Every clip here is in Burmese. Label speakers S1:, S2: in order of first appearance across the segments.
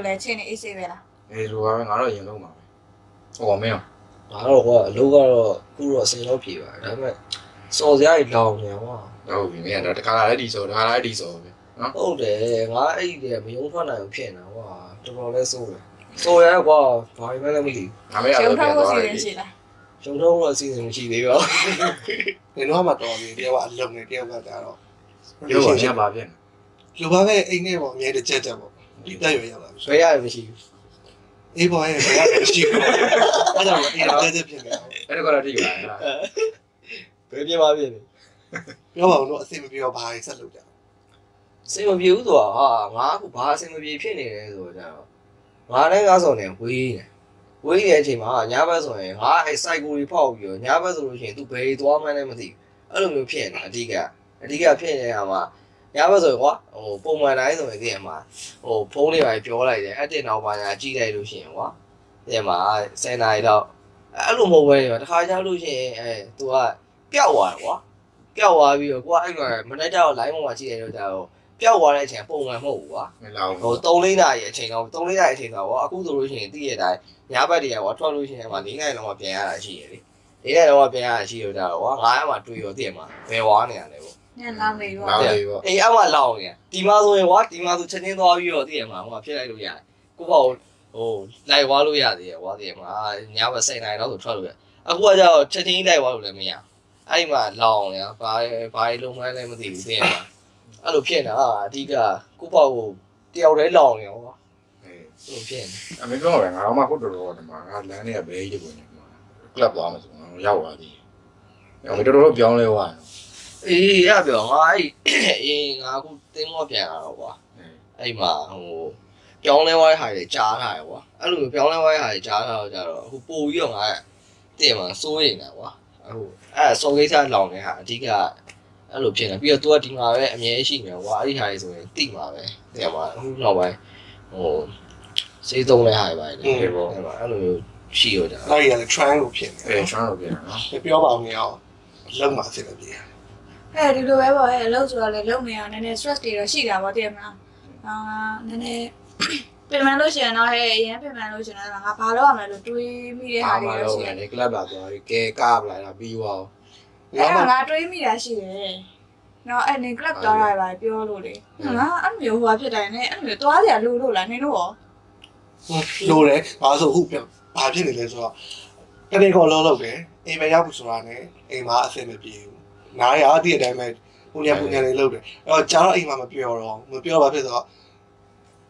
S1: တို့ဘယ်လိုလဲချင်းနေအေးဆေးပဲလား
S2: အေးလိုပါပဲငါတော့ရင်လုံးပါပဲဟောမင်းရော
S3: ဒါတော့ကွာအလုပ်ကတော့ခုတော့အစင်တော့ပြေပါဒါပေမဲ့စော်စရာကြီးလောင်နေကွာ
S2: ဟုတ်ပြီမင်းကတော့တခါလာလည်းဒီဆိုတခါလာလည်းဒီဆိုပဲနော်
S3: ဟုတ်တယ်ငါအဲ့ဒီတည်းမယုံထွက်နိုင်ဘူးဖြစ်နေတာကွာတော်တော်လဲစိုးတယ်စော်ရကွာဘာမှလည်းမသိဘူး
S2: ငါမင်းအဲ့
S1: ရုံ
S2: လို
S1: ထော
S2: ပြန်
S1: က်ဖို့
S2: သွား
S1: စီ
S2: တယ်
S1: စဉ်ရှိလား
S3: ကျုံတော့အစီအစဉ်မရှိသေးပါဘူး
S4: နေတော့မှတော်ပြီတယောက်ကအလုံးနေတယောက်ကကြတော့
S2: ပြောပါပြန်ပါပြန်
S4: လူပါပဲအိမ်နဲ့ပေါ့အမြဲတကြက်ကြက်ပေါ့ ဒီတက်ရွယ်ရောက်လာပြီ
S3: ဆွဲရတယ်မရှိဘူး
S4: အေးပေါ်ရဲ့ဘယ်ရရှိဘူးအဲ့ဒါတော့အေးကြက်ကြက်ဖြစ်နေတာ
S2: အဲ့ဒါကတော့ထိပါလား
S3: ဘယ်ပြင်းပါပြင်းလဲ
S4: ပြောပါဦးတော့အစိမပြေတော့ဘာဆက်လုပ်ကြ
S3: အစင်မပြေဘူးဆိုတာဟာငါအခုဘာအစင်မပြေဖြစ်နေလဲဆိုတော့ငါလည်းငါဆောင်နေဝေးနေဝေးနေတဲ့အချိန်မှာညဘက်ဆိုရင်ငါအဲ cycle တွေဖောက်ပြီးတော့ညဘက်ဆိုလို့ရှိရင် तू ဘယ်သွားမှန်းလည်းမသိဘူးအဲ့လိုမျိုးဖြစ်နေတာအဓိကအဓိကဖြစ်နေတာမှာ ညဘက်ဆိုရင်ကွာဟိုပုံမှန်တိုင်းဆိုရင်ဒီမှာဟိုဖုန်းတွေပါပြောလိုက်တယ်အတင်တော့ပါညာကြည့်လိုက်လို့ရှိရင်ကွာဒီမှာ10နာရီတော့အဲ့လိုမဟုတ်ဘဲနေတခါကျလို့ရှိရင်အဲ तू ကပျောက်သွားတယ်ကွာပျောက်သွားပြီးတော့ကွာအဲ့မှာမနေ့ကတော့ line ပေါ်မှာကြည့်ရတော့ကျတော့ပျောက်သွားတဲ့အချိန်ပုံမှန်မဟုတ်ဘူးကွာ
S2: မလာဘူး
S3: ဟို3လေးနာရီအချိန်တော့3လေးနာရီအချိန်တော့ကွာအခုဆိုလို့ရှိရင်တည့်ရတိုင်းညဘက်တည်းကွာထွက်လို့ရှိရင်မှ၄နိုင်လောက်မှပြန်ရတာရှိရလေ၄နိုင်လောက်မှပြန်ရတာရှိရတော့ကွာငါးရမှတွေ့ရောတည့်မှာဘယ်ဝါနေရလဲပေါ့
S1: ညလောင်းနေရော
S2: လာပြီပေါ့
S3: အေးအမှလောင်းနေဒီမှာဆိုရင်ကွာဒီမှာဆိုချက်ချင်းသွားပြီးတော့တည့်ရမှာဟိုဖြစ်လိုက်လို့ရတယ်ကိုပေါ့ဟိုလိုက်ဝါလို့ရသေးရကွာတည့်ရမှာညဘက်7နိုင်လောက်ဆိုထွက်လို့ရအခုကကျတော့ချက်ချင်းလိုက်ဝါလို့လည်းမရအဲ့မှာလောင်းနေဘာဘာလုံးမလဲမသိဘူးတည့်ရမှာအဲ့လိုဖြစ်နေတာအဓိကကိုပေါ့ဟိုတယောက်တည်းလောင်းနေကွာ
S2: အေး
S3: ဟုတ်ဖြစ်နေ
S2: အမေပြောတယ်ငါတော့မှခုတော်တော်ဒီမှာငါလမ်းထဲကဘဲကြီးကိုနေမှာကလပ်သွားမှာဆိုငါရောက်သွားပြီအမေတော်တော်ပြောင်းလဲသွားတယ်
S3: အေးရပြောငါအဲ့အေးငါအခုတင်းမောပြန်လာတော့ကွာအဲ့မှာဟိုပြောင်းလဲဝိုင်းဟာတွေကြားထားတယ်ကွာအဲ့လိုပြောင်းလဲဝိုင်းဟာတွေကြားထားတော့ကြတော့အခုပို့ပြီးတော့ငါတင်မှာစိုးရိမ်တာကွာအခုအဲ့စော်ကိစ္စလောင်နေတာအဓိကအဲ့လိုဖြစ်နေပြီးတော့ तू ကဒီမှာပဲအမြဲရှိနေကွာအဲ့ဒီဟာတွေဆိုရင်တိမှာပဲတင်မှာအခုနောက်ပိုင်းဟိုစေးသုံးလဲဟာတွေပါလေအဲ့ပေါ့အဲ့မှာအဲ့လိုမျိုးရှိရကြ
S4: လိုက်ရတယ် trend လို့ဖြစ်နေ
S2: အေးချမ်းတော့ပြန်နော်
S4: ပြောပါဦးနေအောင်လုံးမှာအစိမပြေ
S1: ဟဲ့ဒီလိုပဲပေါ့ဟဲ့အလုပ်ဆိုတော့လေလုပ်နေအောင်နည်းနည်း stress တွေတော့ရှိတာပေါ့တည်မလားအာနည်းနည်းပြင်မှန်လို့ရှိရင်တော့ဟဲ့အရင်ပြင်မှန်လို့ရှိရင်တော့ငါဘာလို့ရမလဲလို့တွေးမိတဲ့ဟာ
S2: အား
S1: တွေ
S2: မ
S1: တော့
S2: လို့
S1: ရှိတယ်
S2: လေကလပ်လာသွားပြီကဲကားပလိုက်တာပြီးသွား
S1: အဲ့ဒါငါတွေးမိတာရှိတယ်နော်အဲ့နေ club သွားတာပါပြောလို့လေငါအဲ့လိုမျိုးဟိုဟာဖြစ်တိုင်းနဲ့အဲ့လိုမျိုးသွားကြလို့လို့လားနင်တို့ရော
S4: လိုတယ်ဘာလို့ဟုတ်ပြန်ဘာဖြစ်နေလဲဆိုတော့တနေ့ခေါ်လုံးလုပ်တယ်အိမ်မရောက်ဘူးဆိုတာနဲ့အိမ်မှာအဆင်မပြေဘူး နားရအတိအတိုင်းပဲပူညာပူညာလေးလုပ်တယ်အဲ့တော့ကြာတော့အိမ်မှာမပြောတော့မပြောတော့ဘာဖြစ်ဆိုတော့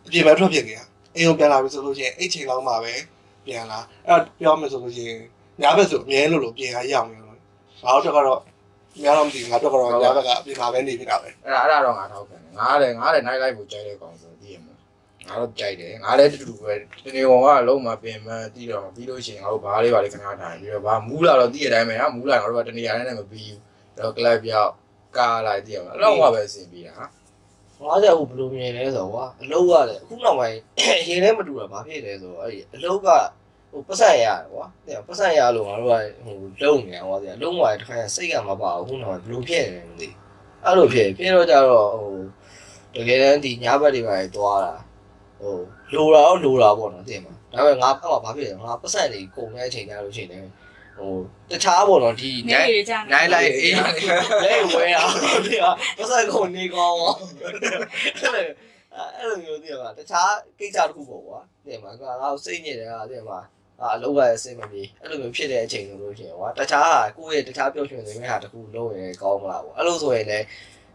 S4: အပြင်မှာထွက်ဖြစ်နေတာအိမ်ကိုပြန်လာပြီဆိုလို့ရှိရင်အဲ့ချိန်လောက်မှပဲပြန်လာအဲ့တော့ပြောမယ်ဆိုလို့ရှိရင်ညာဘက်ဆိုအမြဲလို့လို့ပြင်ရရောက်နေလို့ငါတို့ကတော့များတော့မသိဘူးငါတို့ကတော့ညာဘက်ကအပြင်မှာပဲနေဖြစ်တာပဲ
S2: အဲ့ဒါအဲ့ဒါတော့ငါထောက်ခံတယ်ငါလည်းငါလည်း night life ကိုကြိုက်တဲ့ကောင်ဆိုသိရမှာငါတော့ကြိုက်တယ်ငါလည်းတူတူပဲဒီနေကောင်ကအလုံးမပင်မတီးတော့ပြီးလို့ရှိရင်ငါတို့ဘားလေးပါလေးခဏထိုင်ပြီးတော့ဘာမူးလာတော့တီးရတိုင်းပဲဟာမူးလာတော့ငါတို့ကတနေရာနဲ့မပြီးဘူးအဲ့ တော့ club ပြောက်ကားလိုက်တီးရမှာအဲ့တော့ငါပဲအဆင်ပြေတာဟာ
S3: ငါကြောက်ဘူးဘယ်လိုမြင်လဲဆိုတော့ကွာအလုပ်ရတယ်အခုနောက်ပိုင်းရင်ထဲမတူတာဘာဖြစ်လဲဆိုတော့အဲ့ဒီအလုပ်ကဟိုပတ်စံရတယ်ကွာတဲ့ပတ်စံရလို့ငါတို့ကဟိုလုံနေအောင်ကွာတဲ့လုံသွားတဲ့ခါကျစိတ်ကမပါဘူးအခုနောက်ပိုင်းဘယ်လိုဖြစ်နေလဲမသိအဲ့လိုဖြစ်ဖြစ်တော့ကြတော့ဟိုတကယ်တမ်းဒီညဘက်တွေပါသွားတာဟိုလိုတာတော့လိုတာပေါ့နော်တဲ့မှာဒါပေမဲ့ငါဖက်မှာဘာဖြစ်လဲငါပတ်စံတွေကုန်တဲ့အချိန်ကျလို့ရှိရင် ဟိုတခြားပေါ့နော်ဒီ
S1: နေ
S3: နိုင်
S1: နေကြ
S3: နိုင်လိုက်အေးလဲဝဲအောင်ဒီဟာပတ်စံကုန်နေကောင်းအောင်အဲ့လိုမျိုးတည်းမှာတခြားကိစ္စတစ်ခုပေါ့ကွာတဲ့မှာငါငါစိတ်ညစ်တယ်ဟာတဲ့မှာအာအလုပ်ကအဆင်မပြေအဲ့လိုမျိုးဖြစ်တဲ့အချိန်လို့ရှိရင်ကွာတခြားဟာကိုယ့်ရဲ့တခြားပြောရှင်နေတဲ့ဟာတစ်ခုလုံးရင်ကောင်းမလားပေါ့အဲ့လိုဆိုရင်လည်း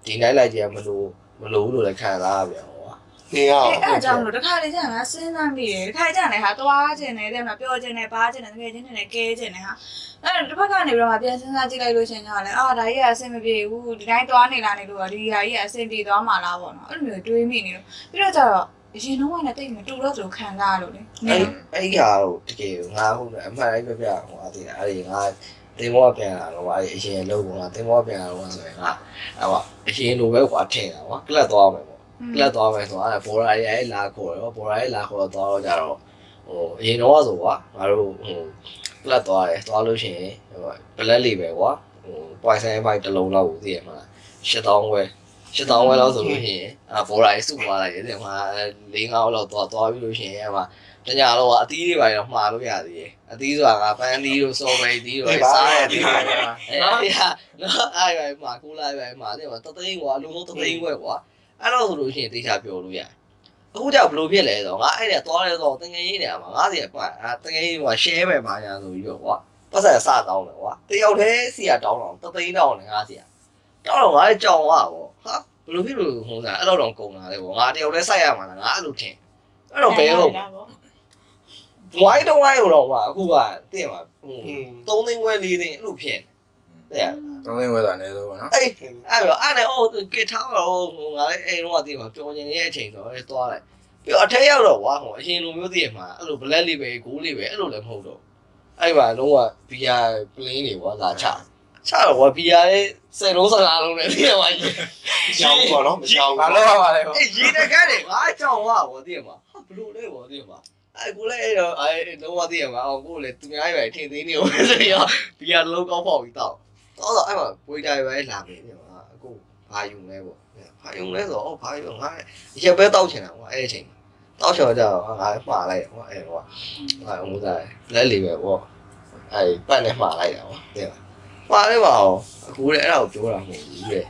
S3: ဒီနိုင်လိုက်ကြီးကမလို့မလို့လို့လည်းခံစားရပြန်ကွာ
S4: နေရအောင်
S1: အဲ့အဲ့ကြောင့်လို့တခါလေကြာငါစဉ်းစားမိတယ်တခါကြာနေဟာသွားခြင်းနဲ့တဲ့မှာပြောခြင်းနဲ့ပါခြင်းနဲ့တကယ်ချင်းနဲ့ကဲခြင်းနဲ့ဟာအဲ့တစ်ဖက်ကနေပြီးတော့မှပြန်စဉ်းစားကြည့်လိုက်လို့ရှင်ကြောင့်လည်းအာဒါကြီးကအဆင်မပြေဘူးဒီတိုင်းသွားနေလာနေလို့ဒီဟာကြီးကအဆင်ပြေသွားမှာလားပေါ့နော်အဲ့လိုမျိုးတွေးမိနေလို့ပြီးတော့ကျတော့အရင်တော့ကလည်းတိတ်မတူတော့ဆိုခံစားရလို့လေ
S3: အဲ့အဲ့ဒီဟာတော့တကယ်ငါဟုတ်တယ်အမှန်တိုင်းပြပြဟိုအသေးအဲ့ဒီငါတင်မောပြန်လာတော့အဲ့အရင်လုံးကတင်မောပြန်လာတော့ဆိုရင်ငါအဲ့ပါအရင်လိုပဲကွာထင်တာကွာကလပ်သွားမယ် ပေါ့ကလပ်သွားမယ်ဆိုတော့အဲ့ဘော်ရာရဲ့လာခေါ်တော့ဘော်ရာရဲ့လာခေါ်တော့သွားတော့ကြတော့ဟိုအရင်တော့ဆိုကွာငါတို့ဟိုကလပ်သွားတယ်သွားလို့ရှိရင်ဟိုဘလက်လေးပဲကွာဟိုပွိုင်ဆိုင်ဘိုက်တစ်လုံးလောက်ကိုသိရမှာ8000ဝဲရှစ်တောင်းဝဲလောက်ဆိုလို့ရှိရင်အာဘော်ရာကြီးစုသွားလိုက်တယ်တဲ့မှာ၄၅လောက်သွားသွားပြီးလို့ရှိရင်အဲ့မှာတညာတော့အသီးတွေပါတော့မှားလို့ရသေးတယ်အသီးဆိုတာကပန်းသီးတို့စော်ပဲသီးတို့စားရသီးတွေအဲ့ဒါနော်အဲ့ဒါမှာကိုလာပဲမှာတဲ့မှာတသိန်းကွာအလုံးလုံးတသိန်းခွဲကွာ အဲ့တော့ဆိုလို့ရှိရင်တေချာပြောလို့ရတယ်အခုကြောက်ဘလို့ဖြစ်လဲဆိုတော့ငါအဲ့ဒါသွားလဲတော့တငယ်ရေးနေမှာငါစီကပတ်အာတငယ်ရေးက share ပဲပါညာဆိုပြီးတော့ကွာပတ်စံစတောင်းတယ်ကွာတယောက်တည်းစီကတောင်းတော့တသိန်းတောင်းတယ်ငါစီကတောင်းတော့ငါလည်းကြောင်သွားပေါ့ဟာဘလို့ဖြစ်လို့ဟိုစားအဲ့တော့တော့ကုန်လာတယ်ပေါ့ငါတယောက်တည်းစိုက်ရမှာလားငါအဲ့လိုထင်အဲ့တော့ဘယ်ဟုတ်ဝိုင်းတော့ဝိုင်းတော့ကွာအခုကတည့်မှာဟို
S4: อืม
S3: 3သိန်းခွဲ4သိန်းအဲ့လိုဖြစ်နေ တယ်
S2: သုံးသိန်းဝယ်တာအနည်းဆုံးပေါ့နော်
S3: အဲ့အဲ့တော့အဲ့နဲ့အော်ကစ်ထားတော့ဟိုငါလည်းအိမ်တော့တည်မှာပျော်နေတဲ့အချိန်ဆိုတော့လည်းသွားလိုက်ပြီးတော့အထက်ရောက်တော့ကွာဟိုအရင်လိုမျိုးတည်မှာအဲ့လို black လေးပဲ gold လေးပဲအဲ့လိုလည်းမဟုတ်တော့အဲ့မှာလုံးဝ VR plane တွေကွာလာချချတော့ကွာ VR လေးစေလုံးစကားလုံးနဲ့တည်မှာကြီး
S4: ရှောင်းပေါ့နော်မရှောင်း
S2: ဘာလို့ရပါလဲ
S3: အဲ့ရေတကန်းတွေငါကြောင်သွားကွာတည်မှာဟာဘလို့လဲကွာတည်မှာအဲ့ကိုလည်းအဲ့တော့အဲ့လုံးဝတည်မှာအောင်ကိုလည်းသူများပဲထင်သေးနေဦးဆိုပြီးတော့ VR လုံးကောင်းပေါက်ပြီးတော့ တော့တော့အဲ့မှာပွေးတိုင်းပဲလာပြီတည်မှာအခုဘာယူလဲပေါ့ဘာယူလဲဆိုတော့ဘာယူငါရက်ပဲတောက်ချင်တာကွာအဲ့အချိန်တောက်ချင်တော့ငါမှားလိုက်ကွာအဲ့ကွာငါအမှုသားလက်လေးပဲပေါ့အဲ့ပတ်နဲ့မှားလိုက်တာကွာတည်မှာမှားလဲပါအောင်အခုလည်းအဲ့ဒါကိုပြောတာမဟုတ်ဘူးလေ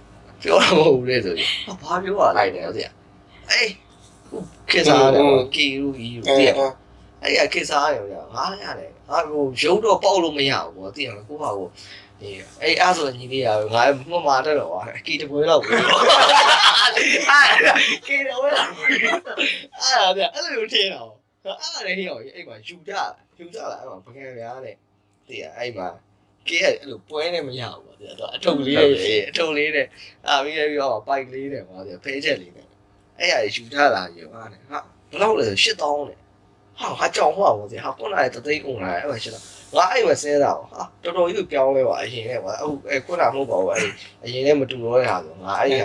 S3: ပြောတာမဟုတ်ဘူးလေဆိုရင်ဘာပြောရလဲတဲ့ဆရာအေးခေစားတယ်ကီရူကြီးရူ
S4: အဲ
S3: တည်
S4: အဲ
S3: အဲ့ရခေစားရောငါရတယ်ငါဟိုရုပ်တော့ပေါက်လို့မရဘူးပေါ့တည်ရကိုဟာကို ဒီအဲ့အဲ့ဆိုညီလေးရငါမမတက်တော့အကီတပွဲတော့ဘူးအဲ့ကီတပွဲတော့အဲ့ဒါပြအဲ့လိုထင်တော့အဲ့ဒါလည်းဟိအောင်အဲ့မှာယူကြယူကြလာအဲ့မှာပကံများနဲ့တည်ရအဲ့မှာကဲအဲ့လိုပွဲနဲ့မရဘူးပေါ့တည်တော့အထုပ်လေးနဲ့အထုပ်လေးနဲ့အာပြီးပြီးတော့ပိုက်လေးနဲ့ပေါ့တည်ဖဲချက်လေးနဲ့အဲ့ရယူကြလာယူဟာနဲ့ဟာဘယ်လောက်လဲ8000နဲ့ဟာဟာကြောင်ဟောပါစေဟာခုနကတသိန်းကုန်လာအဲ့မှာရှင်းတော့ ငါအဲ့မှာဆဲတာဟာတော်တော်ကြီးပြောင်းလဲပါအရင်နဲ့ပါအခုအဲခုနမဟုတ်ပါဘူးအဲ့အရင်နဲ့မတူတော့တဲ့ဟာဆိုငါအဲ့ဒီ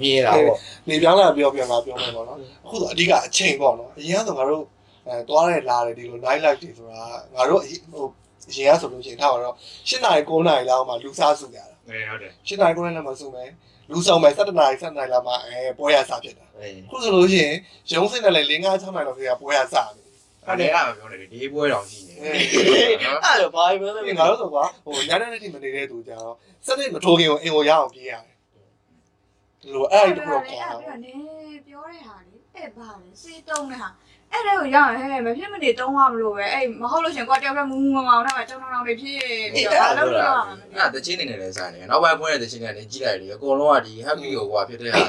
S3: မြင်တာပေါ့
S4: နေပြောင်းလာပြောပြောလာပြောမယ်ပေါ့နော်အခုဆိုအဓိကအချိန်ပေါ့နော်အရင်ကဆိုငါတို့အဲသွားရဲလာတယ်ဒီလို night life တွေဆိုတာငါတို့ဟိုအရင်ကဆိုလို့ရှိရင်ထားပါတော့၈နာရီ9နာရီလောက်မှလူစားစုကြတာ
S2: ငယ်ဟုတ်တယ်
S4: ၈နာရီ9နာရီလောက်မှစုမယ်လူဆောင်မယ်7နာရီ7နာရီလောက်မှအဲပွဲရစားဖြစ်တာ
S3: အေး
S4: အခုဆိုလို့ရှိရင်ရုံးစင်းနဲ့လည်း5 6နာရီလောက်ကြီးကပွဲရစား တယ်
S2: အဲ့ဒါကပြောတယ်ဒီပွဲတော်ရှိနေနော်
S3: အဲ့တော့ဘာပဲလဲ
S4: ဒီငါတို့ဆိုကွာဟိုညနေနေ့မနေတဲ့သူကြောင့်စက်နေမထိုးခင်ကိုအင်ကိုရအောင်ပြေးရတယ်ဒီလိုအဲ့ဒီတော့ခေါ်တာ
S1: အဲ့ဒါနေပြောတဲ့ဟာလေအဲ့ဘာလဲစေးတုံးတဲ့ဟာအဲ့ဒါကိုရအောင်ဟဲ့မဖြစ်မနေတုံးရမလို့ပဲအဲ့မဟုတ်လို့ရှင်ကွာတယောက်ပဲမူးမူးမောင်းနဲ့မှတုံတောင်တောင်တွေဖြစ်ပြီးတော့ဘာလို့လဲရမှာမသိ
S2: အဲ့ဒါတချင်းနေနဲ့လည်းဆိုင်နေနောက်ပိုင်းဖွင့်တဲ့တချင်းနဲ့လည်းကြီးလိုက်တယ်အကုန်လုံးကဒီ happy ကိုကွာဖြစ်တဲ့ဟာ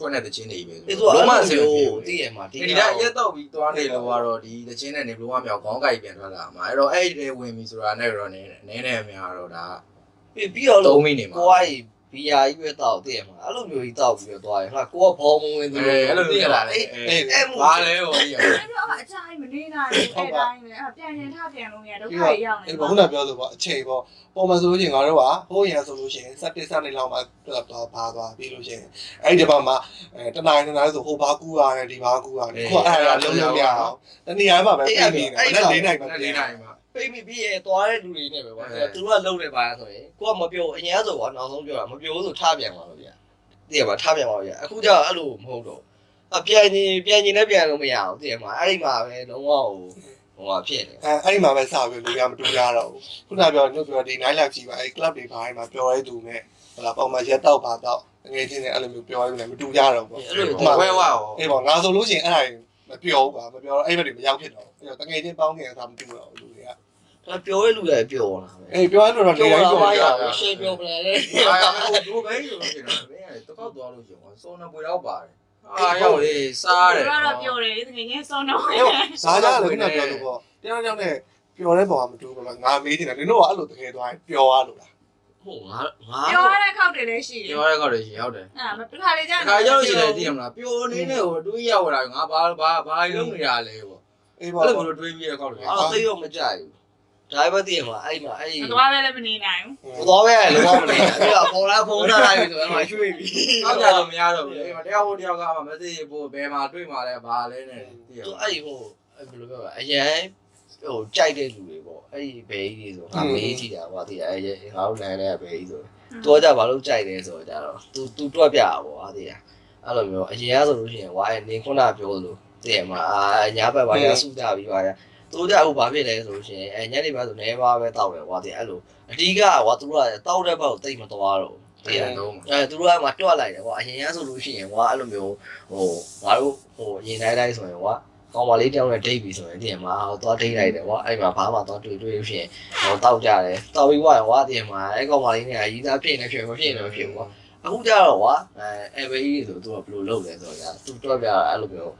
S2: ဖွင့်တဲ့တချင်းတွေပဲ
S3: ဒီဆိုအမှန်ဆိုတည်ရမှာဒီ
S2: ဒီဒါရက်တော့ပြီးသွားနေလို့ကတော့ဒီတချင်းနဲ့နေဘလုံးဝမြောက်ခေါင်းကိုက်ပြန်ထွက်လာမှာအဲ့တော့အဲ့ဒီဝင်ပြီဆိုတာနဲ့တော့နေနေနေအများတော့ဒါ
S3: ပြီးတော့
S2: သုံးမိနေမှာ
S3: ကိုကဘီယာကြီးပဲတောက်တည်ရမှာအဲ့လိုမျိုးကြီးတောက်ပြီးတော့သွားရင်ဟာကိုကဘောမဝင်သူ
S2: အဲ့အဲ့လိုမျိုးလာလေ
S3: အေး
S2: အဲ့ဘာလဲဟိုကြီး
S1: အဲ့တော့အ ချိုင်းမနေနိုင်ဘူးအဲ့တိုင်းပဲအဲ့ပြန်ရင်ထပြန်လို့ရဒုက္ခတွေရောက်နေ
S4: အဲ့ဘခုနပြောဆိုပေါ့အချိန်ပေါ့ပုံမှန်ဆိုလို့ရှိရင်ငါတို့ကဟိုးရန်ဆိုလို့ရှိရင်စက်တစ်စက်နေလောက်မှတော့ပါသွားပြီးလို့ရှိရင်အဲ့ဒီဘက်မှာအဲတနားတနားဆိုဟိုဘာကူရတယ်ဒီဘာကူရတယ်ခုအဲ့ဒါလုံးလုံးမရအောင်တနည်းအားမှပဲပြင်နေတယ်လက်လေးနိုင်ပဲ
S2: အဲ့
S4: ပြင်
S2: ဒီ
S4: နေ
S2: နိုင်မှာ
S3: ပိတ်မိပြီးရသွားတဲ့လူတွေနဲ့ပဲကွာသူတို့ကလုံနေပါဆိုရင်ကိုကမပြောအရင်ဆိုတော့နောက်ဆုံးပြောတာမပြောဆိုထားပြန်ပါလို့ဗျာတည်ရပါထားပြန်ပါလို့ဗျာအခုကျတော့အဲ့လိုမဟုတ်တော့ အပြန်ကြီးပြန်ကြီးနဲ့ပြန်လို့မရအောင်တည်ရမှာအဲ့ဒီမှာပဲလုံးဝဟိုဟိုဟာဖြစ်နေ
S4: အဲအဲ့ဒီမှာပဲစပြီးလူရမတူရတော့ဘူးခုနပြောညွှန်ပြောဒီ night life ကြီးပါအဲ့ club တွေဘာမှပြောရဲသူနဲ့ဟလာပုံမှန်ရက်တော့ပါတော့ငွေချင်းနဲ့အဲ့လိုမျိုးပြောရဲတယ်မတူကြတော့ဘူး
S3: အဲ့လို
S2: ဝဲဝါရော
S4: အေးပေါ့ငါဆိုလို့ရှိရင်အဲ့ဒါမပြောဘူးကွာမပြောတော့အဲ့ဘက်တွေမရောက်ဖြစ်တော့ဘူးအဲ့တော့တကယ်ချင်းပေါင်းခင်ကမတူတော့ဘူးလူတွေက
S3: ဒါပြောရဲလူလည်းပြောလာပဲ
S4: အေးပြောရလို့တော့နေ
S3: ပြော
S4: တိုင်း
S3: လာ
S4: ပြော
S3: ပါ
S4: ရ
S3: ရ
S4: တာ
S3: ရှေ့ပြောပလဲလေ
S2: အာဟိုဘယ်လိုလဲဆိုတော့မင်းကတကောက်သွားလို့ရှင်ကွာစောနပွေတော့ပါတယ် အာရောက်လေစားတယ်
S1: တော့ပြောတယ်တကယ်ချင်းစောတော့
S4: စားကြတယ်ခုနပြောလို့ပေါ့တယောက်ယောက်နဲ့ပြောတဲ့ပုံကမတူဘူးပေါ့ငါမေးနေတာနင်တို့ကအဲ့လိုတကယ်သွားပြောရလို့လား
S3: ဟုတ်ငါငါ
S1: ပြောရတဲ့ခောက်တွေလည်းရှိတယ်
S2: ပြောရဲကောက်တယ်ရှင်ဟုတ်တယ်
S1: အဲ့မတခါလေကြာ
S2: ခါရောက်လို့ရှိတယ်သိရမလားပျော်နေနဲ့ဟိုတွေးရောက်လာငါဘာဘာဘာလုံးနေရလဲပေါ့
S4: အေး
S2: အဲ့
S4: ပေါ့
S2: လိုမျိုးတွေးပြီးရကောက်တယ်
S3: အဲ့တော့သိတော့မကြိုက်ဘူး ဒါပဲသိရမှာအဲ့မှာအဲ့
S1: မသွားပဲလည်းမနေနိုင်ဘူး
S3: ဟိုတော့ပဲလောကမလေးအဲ့တော့ပေါ်လာဖုန်းထားလိုက်ပြီဆိုတော့မှရွှေ့ပြီ
S2: အောက်ကြတော့မရတော့ဘူးလေတယောက်ဟိုတယောက်ကမှမသိဘူးဘယ်မှာတွေးမှလဲဘာလဲနဲ့သိရ
S3: သူအဲ့ဟိုဘယ်လိုပြောလဲအရန်ဟိုကြိုက်တဲ့လူတွေပေါ့အဲ့ဒီဘဲကြီးတွေဆိုငါမေးကြည့်တာကွာသိရအဲ့ငါတို့လမ်းထဲကဘဲကြီးဆိုသူကကြဘာလို့ကြိုက်လဲဆိုတော့ကြတော့ तू तू တွက်ပြတာပေါ့အားတည်းအဲ့လိုမျိုးအရင်ကဆိုလို့ရှိရင်ဝါရဲ့နေခုနပြောလို့တည်ရမှာအာညာဘက်ပါရဆူကြပြီးပါရ သူကြအခုဘာဖြစ်လဲဆိုလို့ရှိရင်အဲညနေပိုင်းဆိုနေပါပဲတောက်တယ်ဝါတည်အဲ့လိုအဓိကဝါသူကတောက်တဲ့ဘက်ကိုတိတ်မသွားတော့တည်ရ
S2: တော့
S3: အဲသူတို့ကမှတွက်လိုက်တယ်ကွာအရင်ကဆိုလို့ရှိရင်ကွာအဲ့လိုမျိုးဟိုငါတို့ဟိုရင်တိုင်းတိုင်းဆိုရင်ကွာကောင်မလေးတောင်းနဲ့ဒိတ်ပြီဆိုရင်ဒီမှာဟိုသွားဒိတ်လိုက်တယ်ကွာအဲ့မှာဘာမှသွားတွေ့တွေ့ဖြစ်ဟိုတောက်ကြတယ်တောက်ပြီးကွာကွာဒီမှာအဲ့ကောင်မလေးနဲ့ရီးသားဖြစ်နေဖြစ်မဖြစ်နေမဖြစ်ဘူးကွာအခုကြတော့ကွာအဲ AVE ဆိုသူကဘယ်လိုလုပ်လဲဆိုတော့သူတွက်ပြအဲ့လိုမျိုး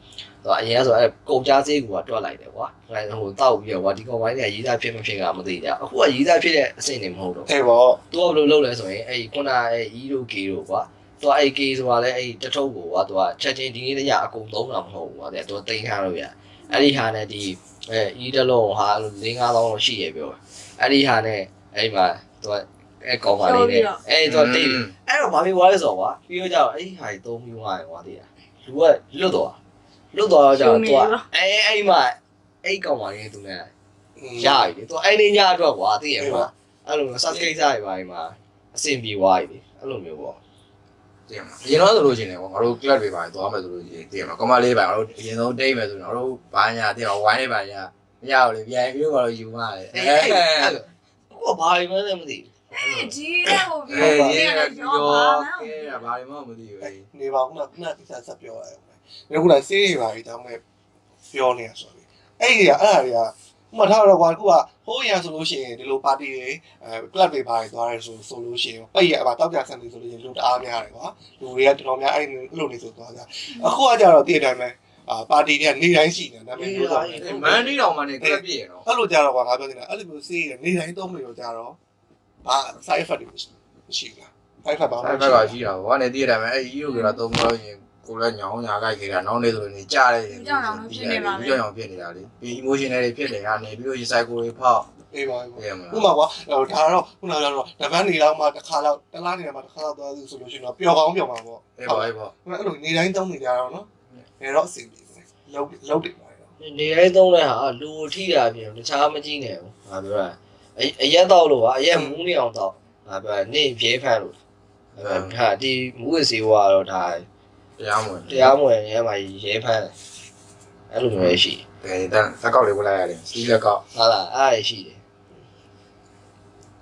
S3: တော့အရင်ကဆိုအဲ့ကုန်ကြားစေးကတွက်လိုက်တယ်ကွာအဲဟိုတောက်ပြီးတော့ကွာဒီကောင်မလေးနဲ့ရီးသားဖြစ်မဖြစ်ကမသိကြအခုကရီးသားဖြစ်တဲ့အဆင့်နေမဟုတ်တော့
S4: အဲ့ပေါ့
S3: သူကဘယ်လိုလုပ်လဲဆိုရင်အဲ့ခုနအဲ့ E တို့ K တို့ကွာသူကအဲ့ K ဆိုတာလဲအဲ့တထုပ်ကိုကွာသူကချက်ချင်းဒီနေ့တည်းရအကုန်သုံးတာမဟုတ်ဘူးကွာတဲ့သူကတင်ထားလို့ရအဲ့ဒီဟာနဲ့ဒီအဲ E တလုံးဟာ၄5000လောက်ရှိရပြောအဲ့ဒီဟာနဲ့အဲ့မှာသူကအဲ့ကောင်ပါလေးနဲ့အဲ့သူကတိတ်အဲ့တော့ဘာဖြစ်သွားလဲဆိုတော့ကွာပြီးတော့ကျတော့အဲ့ဒီဟာကြီးသုံးပြီးသွားတယ်ကွာတိရလူကလွတ်သွား လွတ်သွားတော့ကျတော့သူကအဲ့အဲ့မှာအဲ့ကောင်ပါလေးနဲ့သူနဲ့ရပြီလေသူအဲ့ဒီညအတွက်ကွာသိရမှာအဲ့လိုမျိုးစကိစ္စတွေပါမှာအဆင်ပြေသွားပြီအဲ့လိုမျိုးပေါ့
S2: တည်ရမှာအရင်တော့ဆိုလို့ရှိရင်ငါတို့ club တွေပါသွားမယ်ဆိုလို့ရှိရင်တည်ရမှာကမလေးပါငါတို့အရင်ဆုံးတိတ်မယ်ဆိုရင်ငါတို့ဘာညာတည်ရဝိုင်းနေပါညာမရဘူးလေပြန်ပြီးတော့ငါတို့ယူမှလေ
S3: အဲ့အဲ့အဲ့ဟိုဘာမှလည်းမသိ
S1: အဲ့ကြီးတဲ့ဟို
S2: အဲ
S1: ပြော
S2: ရေးရ
S1: ပြော
S2: ပြော
S1: ပါ
S2: ကဲတာဘာမှမသိဘူးလေ
S4: နေပါခုနခုနတိကျဆက်ပြောရတယ်။ ဒီခုနစေးရပါပြီတောင်းမဲ့ပြောနေရဆိုပြီးအဲ့ဒီကအဲ့ဒါတွေကဥမထားတော့ကွာအခုကဟိုးရဆိုလို့ရှိရင်ဒီလိုပါတီတွေအဲ club တွေပါတွေသွားရဲဆိုဆိုလို့ရှိရင်ပိတ်ရအပါတောက်ကြဆန်နေဆိုလို့ရှိရင်လူတအားများတယ်ကွာလူတွေကတော်တော်များအဲ့လိုနေဆိုသွားကြအခုကကြတော့တည့်တိုင်းပဲအာပါတီတွေကနေတိုင်းရှိနေဒါပေမဲ့လို့ဆို
S2: မန်ဒီတော်မှနေ club ပြည့်ရတော့
S4: အဲ့လိုကြတော့ကွာငါပြောနေတာအဲ့လိုမျိုးစေးရနေတိုင်းသုံးလို့ကြတော့ဘာ side effect တွေမရှိဘူးလား side effect ဘာမှ
S2: အဲ့
S4: မရှိ
S2: ဘက်က
S4: ဘူး
S2: ရှိတာဗောကနေတည်ရတယ်မယ်အဲ့ကြီးတို့ကတော့သုံးလို့ရင် ကိုလည်းညောင်းညာကြိုက်ခဲ့တာနောက်နေဆိုရင်ကြားတယ်ကြောင်ကြောင်ဖြစ်နေတာလေပြီး emotional တွေဖြစ်တယ်ကနေပြီးတော့ cycle တွေဖောက်
S4: အေးပါအေးပါ
S2: ပြရမှာ
S4: ဥပမာကွာဟိုဒါတော့ခုနကတော့တပန်းနေတော့မှတစ်ခါတော့တစ်လားနေတော့မှတစ်ခါတော့သွားသူဆိုလို့ရှိရင်တော့ပျော်ကောင်းပျော်မှာပေါ့
S2: အေးပါအေးပါ
S4: အဲ့လိုနေတိုင်းသုံးနေကြတော့နော်နေတော့အဆင်ပြေတယ်လုံးလုံးတယ်ပါတော့
S3: နေရဲသုံးတဲ့ဟာလူထိတာပြင်တခြားမကြည့်နဲ့ဘူးငါပြောတာအရက်တော့လို့ကအရက်မူးနေအောင်တော့ငါပြောနေပြဲဖန်လို့ဟာဒီမူးဝစီဝါတော့ဒါ
S2: တရားမဝင်
S3: တရားမဝင်ရဲမှာရဲဖန်တယ်အဲ့လိုမျိုးရှိ
S2: တယ်တန်လက်ကောက်လေးဝင်လိုက်ရတယ်စီးလက်ကောက်
S3: ဟာလားအဲ့ရှိတယ်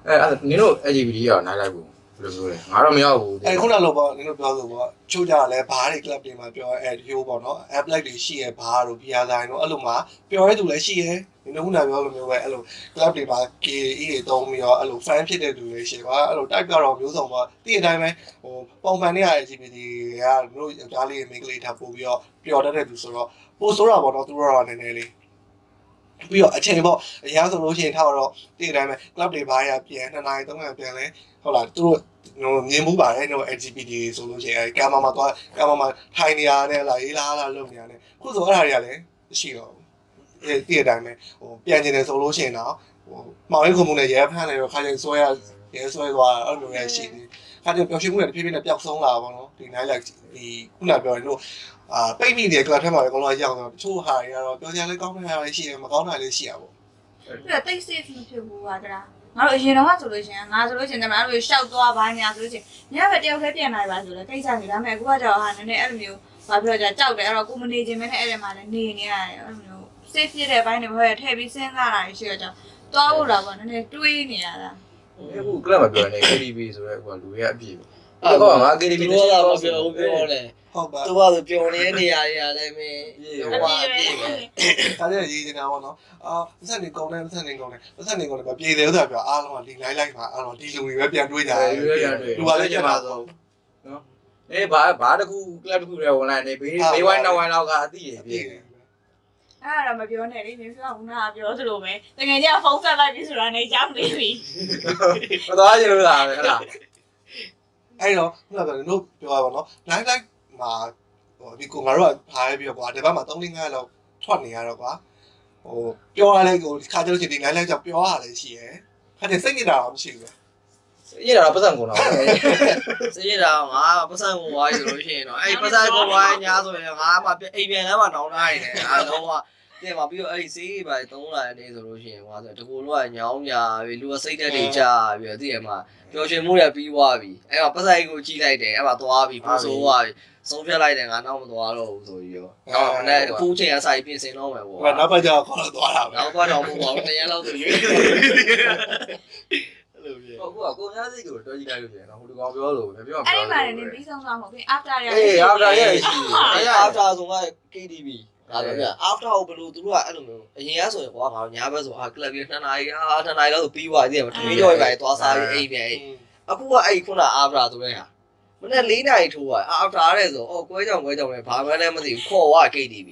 S2: အဲ့အဲ့နင်တို့ LGBT ရောနိုင်လိုက်ဘူး ဘယ်လိုပြောလဲငါတော့မရောက်ဘူး
S4: အဲ့ခုနလိုပေါ့နင်တို့ပြောလို့ပေါ့ချိုးကြလဲဘားတွေ club တွေမှာပြောအဲ့ဒီဟိုပေါ့နော် app like တွေရှိရဲဘားတို့ PR ဆိုင်တို့အဲ့လိုမှာပြောရဲသူလည်းရှိရဲနင်တို့ခုနပြောလိုမျိုးပဲအဲ့လို club တွေမှာ KE တွေတုံးပြီးတော့အဲ့လို fan ဖြစ်တဲ့သူတွေရှိကွာအဲ့လို type ကတော့မျိုးစုံပေါ့တည့်အတိုင်းပဲဟိုပုံမှန်တွေက LGBT ကတို့ယောက်ျားလေးမိန်းကလေးထားပို့ပြီးတော့ပျော်တတ်တဲ့သူဆိုတော့ပို့ဆိုးတာပေါ့နော်သူတို့ကတော့နည်းနည်းလေးပြီးတော့အချိန်ပေါ့အရာဆိုလို့ရှိရင်ထားတော့တည့်အတိုင်းပဲ club တွေဘားရပြန်2နာရီ3နာရီပြန်လဲဟုတ်လားသူတို့ဟိုမြင်မှုပါတယ်နော် LGBT ဆိုလို့ရှိရင်အဲကမ္ဘာမှာသွားကမ္ဘာမှာထိုင်နေရတယ်လားရေးလားလားလုပ်နေရတယ်ခုဆိုအဲ့ဒါတွေကလည်းမရှိတော့ဘူးအဲတည့်အတိုင်းပဲဟိုပြန်ကျင်တယ်ဆိုလို့ရှိရင်တော့ဟိုမောင်ရိပ်ခုံမှုနဲ့ရဲဖမ်းနေတော့ခါကျရင်ဆွဲရရဲဆွဲသွားအဲ့လိုမျိုးရရှိတယ်ခါကျပျော်ရွှင်မှုတွေတဖြည်းဖြည်းနဲ့ပျောက်ဆုံးလာပါတော့ဒီ night life ဒီခုနပြောရင်တို့အာပိတ်မိနေတဲ့ club ထဲမှာပဲအကုန်လုံးရောက်တော့တချို့ဟာတွေကတော့ပြောကြလဲကောင်းတဲ့ဟာတွေရှိတယ်မကောင်းတာလည်းရှိရပါဘူး
S1: ပြတိတ် safe မဖြစ်ဘူးပါကလား ငါတို့အရင်တော့ဆိုလို့ရှိရင်ငါဆိုလို့ရှိရင်တမန်တို့ရှောက်သွားပါညာဆိုလို့ရှိရင်ညဘက်တယောက်တည်းပြန်နိုင်ပါဆိုလဲကိစ္စနေဒါပေမဲ့အခုကကြောက်ဟာနည်းနည်းအဲ့လိုမျိုးဘာပြောကြကြောက်တယ်အဲ့တော့ကိုမနေခြင်းပဲနဲ့အဲ့ဒီမှာလည်းနေနေရတယ်အဲ့လိုမျိုး safe ဖြစ်တဲ့အပိုင်းတွေဘယ်ထည့်ပြီးစဉ်းစားတာရှိတော့ကြောက်သွားဖို့လာပေါ့နည်းနည်းတွေးနေရတာ
S2: အခု club မှာပြောနေ KTV ဆိုရဲဟိုလူရဲ့အပြည့် အဲ့တော့ငါ KTV
S3: ပြောတာမပြောဘူးပြောတယ်
S4: ဟုတ်ပါ
S3: သူကဆိုပျော်နေတဲ့နေရာတွေကလည်းမင်းဟိုဟာပြည့်ပဲ
S4: ဒါလည်းရေးနေတာပေါ့နော်အာပတ်စံနေကုန်တယ်ပတ်စံနေကုန်တယ်ပတ်စံနေကုန်တယ်ပြေတယ်ဥစ္စာပြောအားလုံးကဒီလိုက်လိုက်မှာအားလုံးဒီလူတွေပဲပြန်တွေးကြတယ်လူကလည်းကျန်ပါဆုံး
S2: အေးဘာဘာတခု club တခုတွေဝင်လိုက်နေဘေးဘေးဝိုင်းနောက်ဝိုင်းလောက်ကအတိရပြည့်
S1: အဲ့ဒါတော့မပြောနဲ့လေမြင်းပြောကပြောသလိုပဲတကယ်ကြီးဖုန်းဆက်လိုက်ပြီဆိုတာနဲ့ရောက်နေပြီ
S2: မသွားချင်လို့လားပဲဟဲ့လား
S4: အဲ့တော့ခုနကပြောလို့ပြောရပါတော့ live live မှာဟိုဒီကိုငါတို့ကဖားပြီးတော့ကွာဒီဘက်မှာ3 5လောက်ထွက်နေရတော့ကွာဟိုပြောရလဲဟိုခါကြလို့ရှိရင်ဒီ live live ကြောင့်ပြောရလဲရှိရယ်ခါကျစိတ်ညစ်တာတော့မရှိဘူး
S2: ရတာပတ်စံကုန်တော့
S3: စရတာငါပတ်စံကိုဝိုင်းဆိုလို့ရှိရင်တော့အဲ့ပတ်စံကိုဝိုင်းညာဆိုရင်ငါမှအိမ်ပြန်လမ်းမှာနောင်ထားနေတယ်အားလုံးက တင်ပါပြီးတော့အဲ့ဒီစေးပါသုံးလာတဲ့နေ့ဆိုလို့ရှိရင်ဟိုဆိုတကူလုံးကညောင်းညာပြီလူကစိတ်တက်တွေကြာပြီးတော့သိရမှာပျော်ရွှင်မှုတွေပြီးသွားပြီအဲ့မှာပတ်ဆိုင်ကိုကြည့်လိုက်တယ်အဲ့မှာသွားပြီပူဆိုးသွားပြီဆုံးဖြတ်လိုက်တယ်ငါနောက်မသွားတော့ဘူးဆိုပြီးတော့နောက်မနေ့အခုချိန်အစာကြီးပြင်ဆင်တော့မယ်ပေါ့
S4: ဟိုနောက်ပတ်ကျတော့ခေါ်တော့သွားတာပဲ
S3: နောက်ကတော့မဟုတ်ပါဘူးတရက်လောက်ဆိုရွေးအဲ့လိုပြ
S2: ဟုတ်ကကိုများစိတ်ကိုတော်ကြည့်လိုက်လို့ပြန်နော်ဟိုဒီကောင်ပြောလို့မပြော
S1: အဲ့ဒီမှာလည်းပြီးဆုံးသွားမှာပြီ after ရ
S2: အေးအားဒါရဲ့ရှိ
S3: အဲ့
S2: တယ်
S3: after ဆိုက KTV ဒါပဲဗျ after ကိုဘယ်လိုသူတို့ကအဲ့လိုမျိုးအရင်ကဆိုရင်ကွာငါညာဘက်ဆိုဟာ club ကြီး2နာရီဟာ2နာရီလောက်ဆိုပြီးသွားပြီတည်းမထမင်းကြော်ပဲသွားစားပြီးအိမ်ပြန်အိမ်အခုကအဲ့ခုန after ဆိုတဲ့ဟာမနေ့၄နာရီထိုးသွား after တဲ့ဆိုအော်ကွဲကြောင်ကွဲကြောင်ပဲဘာမှလည်းမသိဘူးခေါ်သွား KTV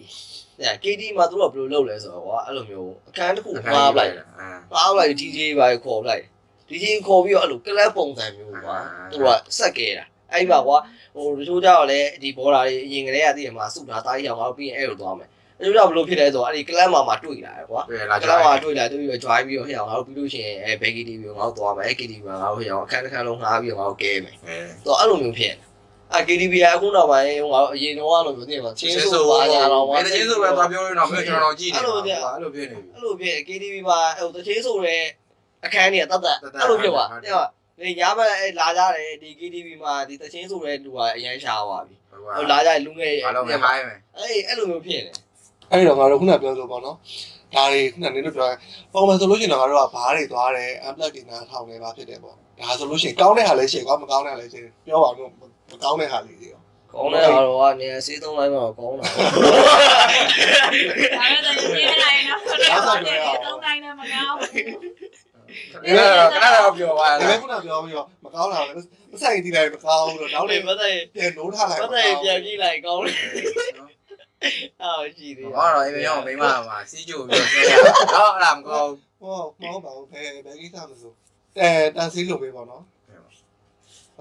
S3: ည KTV မှာသူတို့ကဘယ်လိုလုပ်လဲဆိုတော့ကွာအဲ့လိုမျိုးအခန်းတစ်ခုမှားပလိုက်
S2: အာ
S3: ပါလိုက် DJ ပါခေါ်လိုက် DJ ခေါ်ပြီးတော့အဲ့လိုကလပ်ပုံစံမျိုးကွာသူကစက်ခဲ့တာ အဲ့ဒီမှာကွာဟိုတချို့ကြောက်လည်းဒီဘော်ဒါတွေအရင်ကတည်းကတည်းကမှာစုတာတားကြီးအောင်ငါတို့ပြီးရင်အဲ့လိုသွားမယ်တချို့ကြောက်ဘယ်လိုဖြစ်လဲဆိုတော့အဲ့ဒီကလပ်မှာမှာတွေ့လာတယ်ကွာ
S2: တွေ့လာ
S3: က
S2: ကြ
S3: လပ်မှာတွေ့လာတွေ့ပြီးတော့ join ပြီးတော့ဟဲ့အောင်ငါတို့ပြီးလို့ရှိရင်အဲ Becky TV ကိုငါတို့သွားမယ်အဲ KTV မှာငါတို့ဟဲ့အောင်အခန်းတစ်ခန်းလုံးငှားပြီးတော့ငါတို့ကဲမယ်
S2: အဲ
S3: သူအဲ့လိုမျိုးဖြစ်နေအဲ KTV ကအခုနောက်ပိုင်းဟိုငါတို့အရင်တော့အဲ့လိုမျိုးသိမှာချင်းဆိုပါညာတော့
S2: ဘယ်တချင်းဆိုပဲသွားပြောလို့တော့မင်းကျွန်တော်ကြည့်နေ
S3: အဲ့လိုပြ
S2: အဲ့လိုဖြစ်နေပြီ
S3: အဲ့လိုဖြစ် KTV မှာဟိုတချင်းဆိုတဲ့အခန်းကြီးကတတ်တတ်အဲ့လိုဖြစ်သွားတဲ့ ကနေညာဘက်အဲလာကြတယ်ဒီ KTV မှာဒီတချင်းဆိုတဲ့လူကအရင်ရှားသွားပြီဟိုလာကြလူငယ်
S2: ဘာလို့မဟိုင်းမယ်
S3: အေးအဲ့လိုမျိုးဖြစ်နေ
S4: အဲ့တော့ငါတို့ခုနပြောလို့ပေါ့နော်ဒါတွေခုနနင်းတို့ပြောပုံမှန်ဆိုလို့ရှိရင်တော့ငါတို့ကဘားတွေသွားတယ် unplug တွေနားထောင်နေပါဖြစ်တယ်ပေါ့ဒါဆိုလို့ရှိရင်ကောင်းတဲ့ဟာလည်းရှိကွာမကောင်းတဲ့ဟာလည်းရှိပြောပါတော့မကောင်းတဲ့ဟာလေးတွေရော
S3: ကောင်းတဲ့ဟာတော့ကနေစေးသုံးလိုက်မှကောင်းတာ
S1: ဒါလည်းတကယ်နေလိုက်နော်ဆိုတော့ဒီသုံးတိုင်းနဲ့မကောင်း
S2: အဲ ခဏတော့ပြောပါ
S4: ဒါပေ
S2: လား
S4: မဲ့ခုနပြောပြီးတော့မကောင်းတာလည်းမဆိုင်တီးလိုက်မကောင်းဘူးတော့နောက်
S3: နေ
S4: နေ့
S3: မသိ
S4: ပြန်နိုးထားလိုက်
S3: မသိပြန်ပြေးလိုက်ကောင်းတယ်အော်ရှိသေး
S2: ဟောတော့အိမ်ရောမိမမှာစီးကြိုပြီးတော့ဆဲရတော့အဲ့ဒါမကောင်း
S4: ဟောမဟုတ်ပါဘူးဘယ်ဘယ်ကိစ္စမဆိုအဲတန်စီးလို့ပဲပေါ့နော်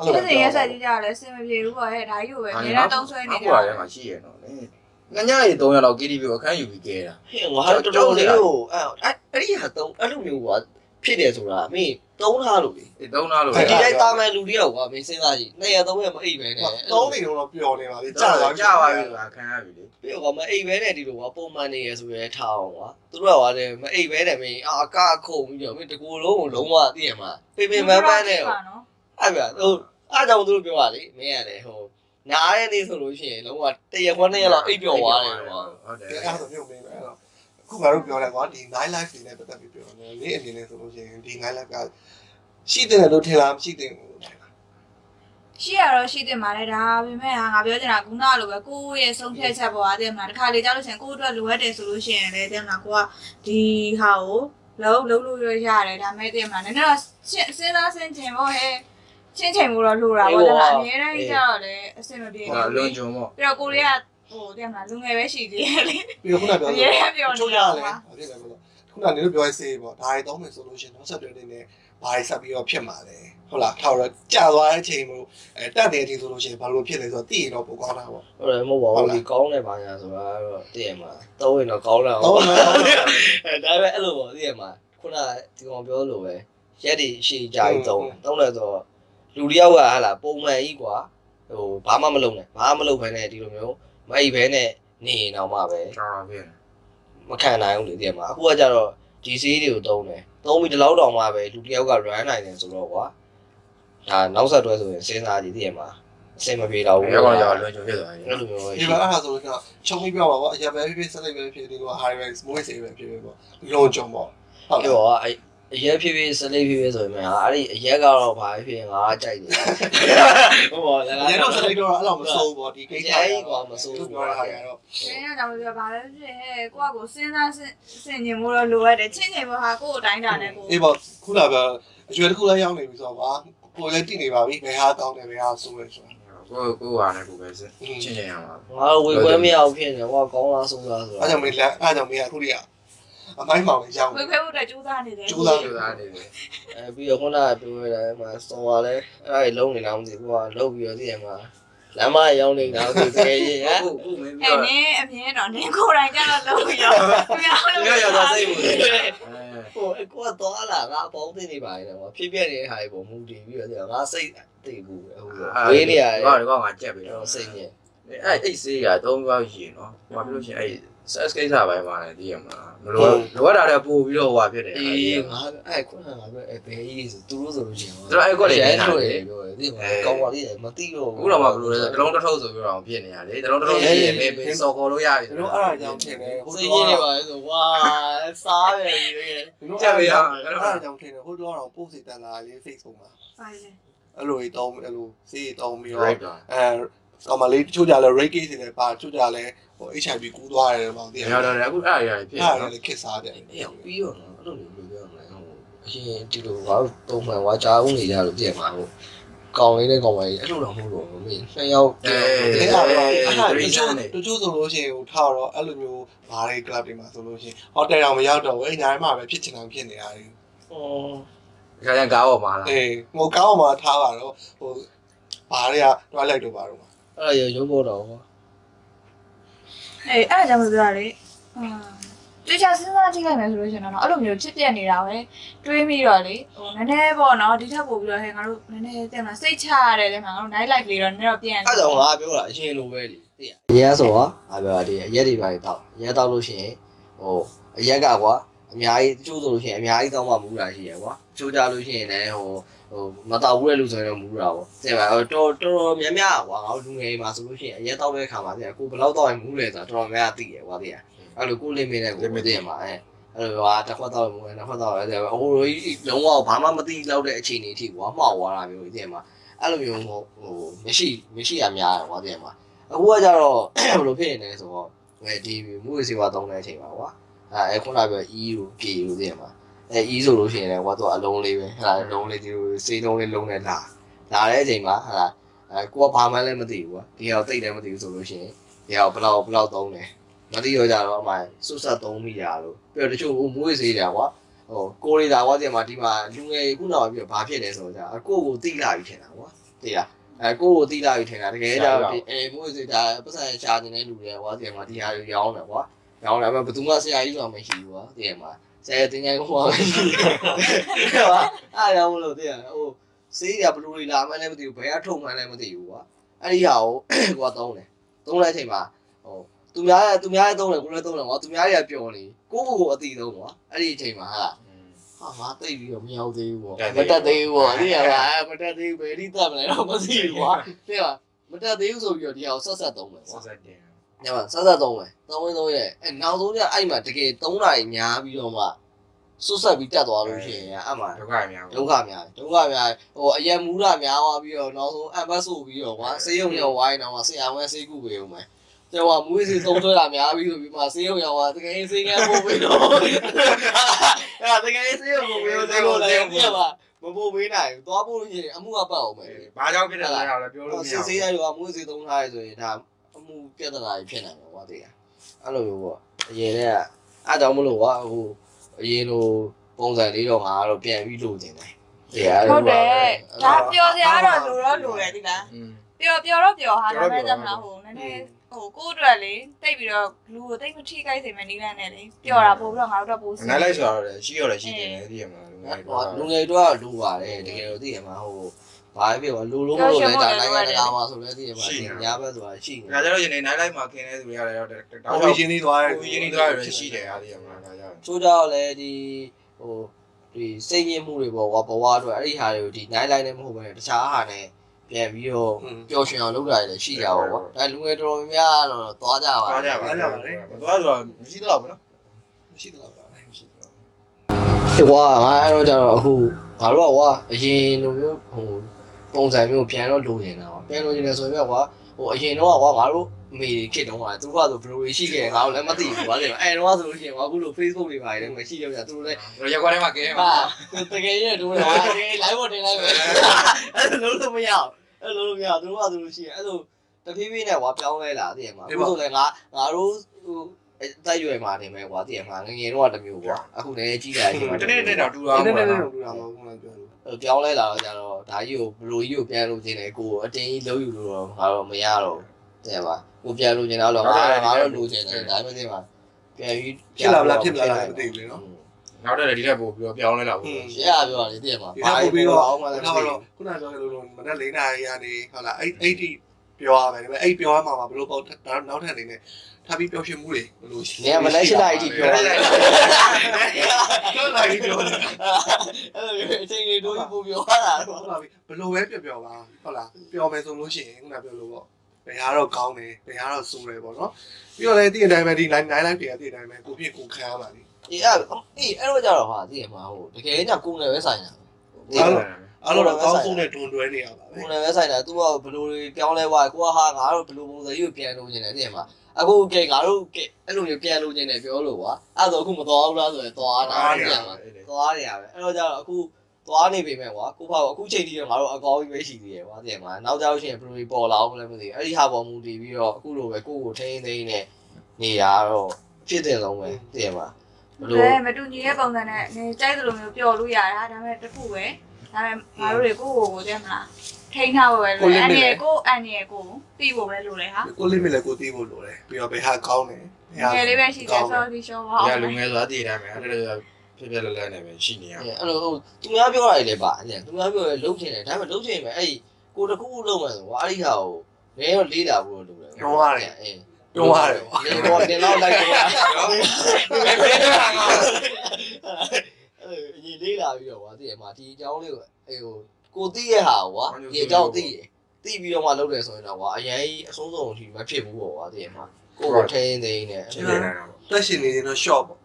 S1: ဒီစရက်ဆက်ကြည့်ကြလဲစင်မပြေဘူးပေါ့ဟဲ့ဒါကြီးကိုပဲနေတော့တုံးဆွဲနေကြ
S2: အခုကလည်းမှရှိရတော့လေငညရေ300လောက် KTV ကိုအခန်းယူပြီးကဲတာ
S3: ဟဲ့ငါတော်တော်လေးကိုအဲ့အဲ့ဒီဟာတော့အဲ့လိုမျိုးက ဖြစ်တယ်ဆိုတာမင်းသုံးထားလို့လေ
S2: ဒီ3လားလို့
S3: ဒီတိုင်းတာမယ်လူတယောက်ကမင်းစဉ်းစားကြည့်နှစ်ရက်သုံးရက်မအိပ်ပဲနဲ့
S4: တောင်းနေတော့ပျော်နေပါလေ
S2: ကြာ
S4: ကြာ
S2: သွား
S4: သွား
S2: ကြာသွားပြီဆိုတာခံရပြီလေ
S3: ပြီးတော့မအိပ်ပဲနဲ့ဒီလိုကပုံမှန်နေရဆိုရဲထားအောင်ကွာသူတို့ကဟာတယ်မအိပ်ပဲနဲ့မင်းအာကခုံပြီးတော့မင်းတကူလုံးကိုလုံးဝသိရမှာပေပေမန်းမန်းနဲ့
S1: နော်
S3: အဲ့ဗျာဟိုအားကြောင့်သူတို့ပြောပါလေမင်းရတယ်ဟိုနားတဲ့နေ့ဆိုလို့ရှိရင်လုံးဝတရက်ခွန်းနှစ်ရက်လောက်အိပ်ပျော်သွားတယ်ကွာ
S2: ဟုတ်တယ်
S4: အဲ့ဒါဆိုပြုတ်နေပဲအဲ့တော့အ ခုငါတို့ပြောတယ်ကွာဒီ night life တွေနဲ့ပတ်သက်ပြီးပြောတယ်နေ့အမြင်နဲ့ဆိုလို့ရှိရင်ဒီ night life ကရှိတယ်လို့ထင်လားမရှိတယ်လို့ထင်လား
S1: ရှိရတော့ရှိတယ်မှာလေဒါပေမဲ့ဟာငါပြောချင်တာကုနာလိုပဲကိုယ့်ရဲ့ဆုံးဖြတ်ချက်ပေါ်အားတယ်မလားတခါလေကြောက်လို့ရှိရင်ကိုယ့်အတွက်လိုအပ်တယ်ဆိုလို့ရှိရင်လည်းတဲ့မလားကိုကဒီဟာကိုလုံးလုံးလို့ရရတယ်ဒါမဲ့တဲ့မလားနည်းနည်းတော့စဉ်းစားစဉ်းကျင်ဖို့ဟဲ့ချင်းချိန်မှုတော့လိုတာပေါ့ဒါအများတိုင်းကြတော့လည်းအဆင်မပြေ
S2: ဟော
S1: ဘူး
S2: လွန်
S1: လေ
S2: ဂျုံပေါ့
S1: ပြီးတော့ကိုရီးယား ဟိုတဲ့မလားလူငယ်ပဲရှိသေးတယ်လေ
S4: ပြီးတော့ခုနပြော
S1: အရေးပြောနေ
S4: ချိုးရ
S1: တော့
S4: လဲ
S1: ပါ
S4: ဘာဖြစ်လဲဆိုတော့ခုနနေလို့ပြောရစေးပေါ့ဒါတွေတောင်းမယ်ဆိုလို့ရှိရင်နောက်ဆက်တွဲနေနဲ့ဘာတွေဆက်ပြီးတော့ဖြစ်မှာလဲဟုတ်လားထောက်တော့ကြာသွားတဲ့အချိန်မျိုးအဲတက်တဲ့အချိန်ဆိုလို့ရှိရင်ဘာလို့ဖြစ်လဲဆိုတော့သိရင်တော့ပိုကောင်းတာပေါ့
S3: ဟုတ်တယ်မဟုတ်ပါဘူးဒီကောင်းတယ်ပါညာဆိုတာတော့သိရမှာသုံးရင်တော့ကောင်းတယ်
S4: ဟုတ်
S3: ဟုတ်
S4: လား
S3: အဲဒါပဲအဲ့လိုပေါ့သိရမှာခုနဒီကောင်ပြောလို့ပဲရက်ဒီရှည်ကြာကြီးသုံးတယ်သုံးတယ်ဆိုတော့လူတယောက်ကဟာလာပုံမှန်ကြီးကွာဟိုဘာမှမလုပ်နဲ့ဘာမှမလုပ်ဘဲနဲ့ဒီလိုမျိုး မအိပ်ဘဲနဲ့နေရင်တော့မှပဲ
S2: ကျောင်းတော်ဖြစ်
S3: မခံနိုင်ဘူးလေသိရမှာအခုကကြတော့ဒီဆေးတွေကိုသုံးတယ်သုံးပြီးဒီလောက်တောင်မှပဲလူတယောက်က run နိုင်တယ်ဆိုတော့ကွာဒါနောက်ဆက်တွဲဆိုရင်စဉ်းစားကြည့်သိရမှာအဆင်မပြေတော့ဘူး
S2: ဘယ်ကောင်ကြောင့်လွန်ဂျုံဖြစ်သွားပြီ
S3: အဲ့လိုမျိုးပဲ
S4: ဒီ
S3: ရှိ
S4: မှာအဲ့ဒါဆိုလို့ကချုံပြီးပြောပါပေါ့အရာပဲဖြစ်ဖြစ်ဆက်လိုက်ပဲဖြစ်ဒီလိုဟာရီပဲမွေးစေပဲဖြစ်ဖြစ်ပေါ့လုံးကြုံပေါ့ဟုတ်
S3: ပြော
S4: လား
S3: တော့အဲ့ အရက်ဖြစ်ဖြစ်စလေးဖြစ်ဖြစ်ဆိုရင်မဟာအဲ့ဒီအရက်ကတော့ဘာဖြစ်ဖြစ်ငါကြိုက်တယ်ဟုတ်ပါလား
S4: ရတော့ဆက်လိုက်တော့အဲ့လိုမစိုးဘူးပေါ့ဒီကိစ္စ
S3: အဲ့ကွာမစိုးဘူး
S4: ပြောရတာရတော့။
S1: ဆင်းရကြောင်ပြောပါလေဖြစ်ဟဲ့ကိုကကိုစဉ်းစားစဉ်ဆင်ញင်မှုတော့လိုရတယ်ချင်းချင်းဘောဟာကို့အတိုင်းတာနဲ့ကို
S4: အေးပေါ့ခုနကအရွယ်တစ်ခုလည်းရောက်နေပြီဆိုတော့ပါကိုလည်းတည်နေပါပြီဘယ်ဟာကောင်းတယ်ဘယ်ဟာဆိုးလဲဆိုတာ
S2: ကိုကိုဟာနဲ့ကိုပဲစစ်ချင်းချင်းရမှာ
S3: ငါဝေခွဲမရအောင်ဖြစ်နေကွာကောင်းလားဆုံးလားဆို
S4: အဲ့ကြောင့်မင်းလက်အဲ့ကြောင့်မင်းအခုတည်းက အမိုင်းမောင်လေးရောက်
S1: ဝေခွဲဖို့အတွက်ကြိုးစားနေတယ်
S4: ကြိုးစား
S2: ကျသားနေတယ်
S3: အဲပြီးတော့ခုနကပြောရတာမှာစုံသွားလဲအဲ့ဒီလုံးနေလားမသိဘူးကွာလုံးပြီးတော့သိရမှာလမ်းမရောက်နေတာသူတကယ်ရင်ဟမ်
S2: အခုအခုမင်း
S1: အဲ့
S2: ပြော
S1: နင်းအမြင်တော့နင်းကိုယ်တိုင်ကြတော့လုံးရောပြောင်းလို့
S2: ပြောရတော့စိတ်ဝင်တယ်
S3: ဟိုအကွာသွားလာငါအပေါင်းသိနေပါနေတယ်ကွာဖြစ်ပြနေတဲ့ဟာတွေပုံမူတည်ပြီးတော့ငါစိတ်သိဘူးအခုဝေးနေရတယ်
S2: ကောဒီကောင်ငါကြက်ပြီ
S3: တော့စိတ်ညစ်
S2: အဲ့အဲ့ဆေးကသုံးပါးရင်နော်ဟိုပြောလို့ရှိရင်အဲ့ ဆက်ကိစ္စပိုင်းမှာလည်းသိရမှာမလိုလိုအပ်တာလည်းပို့ပြီးတော့ဟိုဟာဖြစ်တယ်
S3: အေးငါအဲ့ခုနကငါပြောအဲ့ဘယ်ကြီးဆိုသူတို့ဆိုလို့ရှိရင်
S2: သူတို့အဲ့ကွက်တွေ
S3: ရဲ
S2: နေတာ
S3: တို့
S2: လေ
S3: ရေပြောတယ်ဒီမှာကောင်းပါလေမသိတော့
S2: အခုတော့မှဘယ်လိုလဲတလုံးတစ်ထုပ်ဆိုပြီးတော့ဖြစ်နေရလေတလုံးတစ်ထုပ်ရှိရင်မေးမေးစော်ခေါ်လို့ရပြီ
S4: ကျွန်တော်အဲ့ဒါကြောင့်ထင်တယ်ဟို
S3: စိတ်
S4: တော့
S3: ကြီးနေပါလေဆိုဝါစားတယ်ကြီး
S4: ကျွန်တော်အဲ့ဒါကြောင့်ထင်တယ်ဟိုတော့တော့ပို့စီတန်လာလေး Facebook မှာ
S1: ဖိုင်လေ
S4: အဲ့လိုကြီးတောင်းအဲ့လိုစေးတောင်းပြီးတော့
S2: right ပါ
S4: အဲကောင်မလေးတချို့ကြလဲ rate case တွေလည်းပါတချို့ကြလဲ ဟို HIV ကူးသွားတယ်ပေါ့တည်
S2: ညောင်းတော့အခုအဲ့အရာတွေဖြစ်
S4: အဲ့
S2: နေ
S4: ဒါလည်းခစ်စားတယ်
S3: အေးပြီးတော့နော်အဲ့လိုမျိုးပြောမလဲဟိုအရင်ဒီလိုဘာလို့တုံးမှန်ဝါကြားဦးနေကြလို့ပြင်မှာဟိုကောင်းလေးနဲ့ကောင်းပါကြီးအဲ့လိုတော့မဟုတ်တော့ဘူးမင်းနှစ်ယောက်တယောက်
S4: အဲ့
S3: တ
S4: ဒါ
S3: ယောက်
S4: တော့အဲ့ဒါတချို့တချို့ဆိုလို့ရှိရင်ဟိုထားတော့အဲ့လိုမျိုးဘားတွေ club တွေမှာဆိုလို့ရှိရင်ဟောတယ်အောင်မရောက်တော့ဘူးအဲ့ညာထဲမှာပဲဖြစ်ချင်အောင်ဖြစ်နေတာလေ
S2: ခါကျကားပေါ်မှာလား
S4: အေးဟိုကောင်းအောင်မထားပါတော့ဟိုဘားတွေကတွားလိုက်တော့ပါတော့
S3: အဲ့ဒါရုပ်ပေါ်တော့ဟော
S1: အေးအဲ့ဒါကြောင့်မပြောရလေဟမ်တေချာစဉ်းစားကြည့်လိုက်မယ်ဆိုလို့ရှိရင်တော့အဲ့လိုမျိုးဖြစ်ပြနေတာပဲတွေးပြီးတော့လေဟိုနည်းနည်းပေါ့နော်ဒီထက်ပို့ပြီးတော့ဟဲ့ငါတို့နည်းနည်းတင်မစိတ်ချရတယ်တဲ့မှာငါတို့ night life လေးတော့နည်းတော့ပြန်
S3: အဲ့တော့ငါပြောတာအရင်လိုပဲလေသိရအရက်ဆိုတော့ငါပြောတာဒီအရက်တွေပါတော့အရက်တော့လို့ရှိရင်ဟိုအရက်ကကွာအများကြီးတချို့ဆိုလို့ရှိရင်အများကြီးတောင်းမှမူတာရှိရကွာတချို့ကြလို့ရှိရင်လည်းဟို ဟိုမတော်ဘူးတဲ့လူဆိုရင်တော့မူတာပေါ့သိပါတော်တော်တော်များများကွာငါတို့လူငယ်မှာဆိုလို့ရှိရင်အရက်တော့တဲ့ခါမှာသိရကိုဘယ်လောက်တော့ရင်မူလဲဆိုတာတော်တော်များများသိရကွာသိရအဲ့လိုကိုလိမ့်မင်းနဲ့ကိုသိရမှာအဲအဲ့လိုဟာတစ်ခွက်တော့မူတယ်တစ်ခွက်တော့လည်းဟိုလိုကြီးလုံးဝဘာမှမသိလောက်တဲ့အခြေအနေအထိကွာမှောက်သွားတာမျိုးသိရမှာအဲ့လိုမျိုးဟိုမရှိမရှိရများကွာသိရမှာအခုကကြတော့ဘယ်လိုဖြစ်နေလဲဆိုတော့ဟဲ့ဒီမူဝေစီဝါသုံးတဲ့အချိန်ပါကွာအဲခုနကပြော E ကို P ကိုသိရမှာ အဲ E ဆိုလို့ရှိရင်လည်းကွာတော့အလုံးလေးပဲဟဲ့လားလုံးလေးဒီလိုစေးလုံးလေးလုံးနဲ့လာလာတဲ့အချိန်မှာဟဲ့လားအဲကိုကဘာမှလည်းမသိဘူးကွာဒီဟာတိတ်လည်းမသိဘူးဆိုလို့ရှိရင်ဒီဟာဘယ်လောက်ဘယ်လောက်သုံးလဲမသိရောကြတော့အမှစွတ်ဆက်သုံးမိရလို့ပြီးတော့တချို့မူဝေစီတယ်ကွာဟိုကိုရီတာကွာဒီမှာဒီမှာလူငယ်ခုနောက်ပြီးတော့ဘာဖြစ်လဲဆိုတော့ကိုကိုတိလာပြီထင်တာကွာသိလားအဲကိုကိုတီးလာပြီထင်တာတကယ်တော့ဒီအဲမို့စီဒါပတ်စံရှာနေတဲ့လူတွေကွာဒီမှာဒီဟာတွေရောင်းတယ်ကွာရောင်းတယ်ဘယ်သူမှဆရာကြီးတော့မရှိဘူးကွာဒီမှာ ဆရာတင်ငယ်ကွာဟုတ်ပါအားရောင်းလို့တည်ရဟိုစေးရဘလူတွေလာမှလည်းမသိဘူးဘယ်ကထုတ်မှလည်းမသိဘူးကွာအဲ့ဒီဟာကိုကွာသုံးတယ်သုံးတဲ့အချိန်မှာဟိုသူများရဲ့သူများရဲ့သုံးတယ်ကိုလည်းသုံးတယ်ကွာသူများတွေကပျော်နေကိုကိုကိုအတိသုံးကွာအဲ့ဒီအချိန်မှာဟာဟာငါတိတ်ပြီးတော့မရောက်သေးဘူးပေါ့မတက်သေးဘူးပေါ့အဲ့ဒီဟာမတက်သေးဘူးဘယ်ဒီတက်မလဲတော့မသိဘူးကွာတဲ့ကမတက်သေးဘူးဆိုပြီးတော့ဒီဟာကိုဆက်ဆက်သုံးမယ်
S2: ဆက်
S3: ကွာ
S2: ဆက်တင်။
S3: ညမဆက်ဆက်သုံးမယ်။သုံးဝင်သုံးရဲ့အဲနောက်ဆုံးကျအဲ့မှာတကယ်သုံးနိုင်များပြီးတော့မှဆွတ်ဆက်ပြီးတက်သွားလို့ရှိရင်အဲ့မှာ
S2: ဒုက္ခအများ
S3: ဒုက္ခများတယ်ဒုက္ခများဟိုအရက်မူတာများသွားပြီးတော့နောက်ဆုံးအပတ်ဆိုပြီးတော့ကွာဆေးရုံရောက်ဝိုင်းတော့ဆရာဝန်ဆေးကုပေးဦးမယ်။ကျတော့မွေးစီသုံးသွဲတာများပြီးဆိုပြီးမှဆေးရုံရောက်သွားတကယ်ဆေးကန်းပို့ပြီးတော့အဲ့တကယ်ဆေးရုံပို့ပြီးတော့ဆေးကိုလည်းပြပါမပို့ပေးနိုင်ဘူး။သွားပို့လို့ရှိရင်အမှုကပတ်အောင်မယ်။
S2: ဘာကြောင့်ဖြစ်တယ်လဲတော့လည်းပြောလို့မရ
S3: စစ်
S2: ဘူး
S3: ဆေးရရောမွေးစေသုံးထားရဆိုရင်ဒါအ မှုပြဿနာကြီးဖြစ်နိုင်မှာကွာတည်းအဲ့လိုမျိုးပေါ့အရင်ကအဲ့ကြောင့်မလို့ကွာဟိုအရင်လိုပုံစံလေးတော့ငါကတော့ပြန်ပြီးလိုချင်တယ်တရား
S1: ဟုတ်တယ်ဒါပျော်စရာတော့လိုတော့လိုတယ်ဒီလား
S2: อืม
S1: ပျော်ပျော်တော့ပျော်ဟာ
S2: ပျော်
S1: ဒါ
S2: တော့
S1: ပေ
S2: ပျော်
S1: မဲ့ဟိုနည်းနည်းဟိုကိုယ့်အတွက်လေတိတ်ပြီးတော့လူကိုတိတ်မထိခိုက်စေမယ့်နည်းလမ်းနဲ့လေပျော်တာပို့ပြီးတော့ငါတို့တော့ပို့စီ
S2: နိုင်လိုက်ဆိုတော့လည်းရှိရလည်းရှိတယ်လေဒီမှာလူငယ်
S3: ဟိုလူငယ်တော့လိုပါတယ်တကယ်တော့သိရမှာဟို ဘာဖြစ်ပါလူလုံးမလို့လဲဒါနိုင်ငံတကာမှာဆိုလဲသိရမှာညာဘက်ဆိုတာရှိနေ
S2: ဒါကြတော့ယနေ့နိုင်လိုက်မှာခင်းနေသူတွေရတယ်တော့တော
S4: ဟို
S2: က်
S4: ရှင်နေသွားတယ်
S2: ကိုရင်းနေသွားတယ်ရှိတယ်အားဒီမှာဒါကြောင့်
S3: ချိုးကြောက်လဲဒီဟိုဒီစိတ်ညစ်မှုတွေပေါ့ကွာဘဝအတွက်အဲ့ဒီဟာတွေကိုဒီနိုင်လိုက်နဲ့မဟုတ်ဘဲတခြားဟာနဲ့ပြန်ပြီးတော့ပျော်ရွှင်အောင်လုပ်တာလည်းရှိကြပါဘော။ဒါလူငယ်တော်များများတော့သွားကြပါ
S2: သွားကြပါမသွားတော့မရှိတော့ဘူးနော်
S4: မရှိတော့ဘူး
S2: မရှိတော့။
S3: ဒီကွာငါအဲ့တော့ကျတော့အခုငါတို့ကကွာအရင်လိုမျိုးဟို ပုံစံမျိုးပြန်တော့လိုနေတာကွာ။ပြန်လိုချင်တယ်ဆိုရင်ကွာဟိုအရင်တော့ကွာငါတို့အမေခစ်တုန်းကသူကဆိုဘယ်လိုရှိခဲ့ငါတို့လည်းမသိဘူးကွာတဲ့။အဲ့တော့ဆိုလို့ရှိရင်ကွာအခုလို Facebook တွေပါတယ်လည်းမရှိတော့ပြသူတို့လည်း
S2: ရက်ကွက်ထဲမှာကဲ
S3: ဟာ
S2: မှာ
S3: တကယ်ရတူတယ်ဟာတကယ် live ပေါ်တင်လိုက်မယ်အဲ့လိုလုံးလို့မရအောင်အဲ့လိုလုံးမရအောင်သူတို့ကသူတို့ရှိရင်အဲ့လိုတဖြည်းဖြည်းနဲ့ကွာပြောင်းလဲလာတည်ရမှာအခုဆိုလည်းငါငါတို့ဟိုအသက်ရွယ်မှာနေမယ်ကွာတည်ရမှာငငယ်တော့တမျိုးကွာအခုလည်းကြီးလာရင်
S2: တနေ့နေ့တော့တူ
S4: ဒီ
S2: အောင်
S4: နေ့
S2: ပေါ့
S4: နေ့
S2: နော်
S4: တော့ပြောမှာခုနပြောလို့
S3: ပြော င်းလဲလာတော့ကြတော့ဒါကြီးကိုဘလိုကြီးကိုပြန်လို့ခြင်းတယ်ကိုအတင်းကြီးလုံးယူလို့တော့ငါတော့မရတော့တည်ရပါကိုပြန်လို့ခြင်းတော့ငါငါတော့လိုခြင်းတယ်ဒါပေမဲ့ဒီမှာပြန်ပြီး
S4: ဖြစ်လာလားဖြစ်လာလားမသိဘူးလေနော်
S2: နောက်တော့ဒီထက်ပို့ပြီးတော့ပြောင်းလဲလာဘူး
S3: ရှေ့ရပြောတယ်တည်ရမှာ
S4: ဒီတော့ပို့ပြီးတော့
S3: အောင်မှ
S4: တော့
S3: လည်းမသိဘူး
S4: ခုနပြောလို့လို့မနေ့၄နာရီကနေဟုတ်လားအဲ့အဲ့ဒီ ပြောရမယ်ဒါပေမဲ့အဲ့ပြောရမှာမှာဘယ်လိုပေါ့နောက်ထပ်အနေနဲ့ထားပြီးပြောဖြစ်မှုတွေဘယ်လိုရှိ
S3: နေရာမလိုက်ရှိလိုက်အထိပြောရတယ်
S4: ပြောလိုက်ပြီးပြောနေတာ
S3: အဲ့လိုအချိန်ကြီးတို့ပို့ပြောရတာတော့
S4: ဟုတ်ပါပြီဘယ်လိုပဲပြောပြောပါဟုတ်လားပြောမယ်ဆိုလို့ရှိရင်ခုနပြောလို့ပေါ့ဘယ်ဟာတော့ကောင်းတယ်ဘယ်ဟာတော့ဆိုးတယ်ပေါ့နော်ပြီးတော့လည်းဒီအတိုင်းပဲဒီ line line line တွေကဒီအတိုင်းပဲကိုပြည့်ကိုခံရပါလိမ့်
S3: အေးအဲ့အေးအဲ့တော့ကြတော့ဟာသိရမှာဟိုတကယ်ကြောင့်ကိုယ်နဲ့ပဲဆိုင်တာ
S4: အားလုံး အားလုံးတော့ကောင်းဆုံးနဲ့တွန်တွဲနေရပါပဲ
S3: ကိုယ်နဲ့ပဲဆိုင်တာ तू ကဘယ်လိုပြောင်းလဲသွားကိုကဟာငါတို့ဘယ်လိုပုံစံကြီးကိုပြန်လို့နေတယ်သိရမှာအခုကဲငါတို့ကဲအဲ့လိုမျိုးပြန်လို့နေတယ်ပြောလို့ကွာအဲ့တော့အခုမတော်ဘူးလားဆိုရင်သွားတာသိရမှာသွားနေရပဲအဲ့တော့ကြတော့အခုသွားနေပြီမဲ့ကွာကိုဖောက်အခုချိန်ထိတော့ငါတို့အကောင်းကြီးပဲရှိသေးတယ်ကွာသိရမှာနောက်ကြောက်ရှင်ဘယ်လိုပေါ်လာအောင်လဲမသိဘူးအဲ့ဒီဟာပေါ်မူတည်ပြီးတော့အခုလိုပဲကိုယ့်ကိုထိန်းသိမ်းနေနေရတော့ဖြစ်တယ်လုံးပဲသိရမှာဘယ်လို
S1: လဲမတူညီတဲ့ပုံစံနဲ့နေကြိုက်သလိုမျိုးပျော်လို့ရတာဒါပေမဲ့တစ်ခုပဲ ဒါပေမဲ့ငါတို့တွေကိုယ့်ကိုယ်ကိုတည်းမလားထိန်းထားဖို့ပဲလို့အန်ရကိုအန်ရကိုသိဖို့ပဲလို့လေဟာ
S4: ကိုလေးမလည်းကိုသိဖို့လိုတယ်ပြီးတော့ဘယ်ဟာကောင်းတယ်ဘယ်ဟာ
S1: ငယ်လေးပဲရှိတယ်ဆိုတော့ဒီရှော့ပါ။
S2: ရလူငယ်ဆိုတာတည်တယ်မယ်။အဲ့ဒါဖြစ်ဖြစ်လဲလဲနေပဲရှိနေရ
S3: အဲ့လိုဟိုသူများပြောတာတွေလည်းပါအဲ့သူများပြောရလုံးချင်တယ်ဒါပေမဲ့လုံးချင်မယ်အဲ့ကိုတခုခုလုံးမယ်ဆိုကွာအဲ့ဒီဟာကိုနည်းတော့လေးလာဖို့လိုတယ်အေး
S4: ပြောရတယ်ကွာ
S3: ဒီတော့တင်တော့လိုက်တော့
S2: နော်။ဘယ်ဘယ်တော့ငါ
S3: အဲ့အရင်လေးလာပြီးတော့ကွာသိရမှာဒီအကြောင်းလေးကိုအေးဟိုကိုသိရဟာကွာဒီအကြောင်းသိရသိပြီးတော့မှလုပ်တယ်ဆိုရင်တော့ကွာအရင်အဆုံးစုံအထိမဖြစ်ဘူးပေါ့ကွာသိရမှာကိုကိုထိန်းသိမ်းနေ
S2: ရှင်းနေတာပေါ့
S4: တက်ရှင်နေရင်တော့ short ပေါ့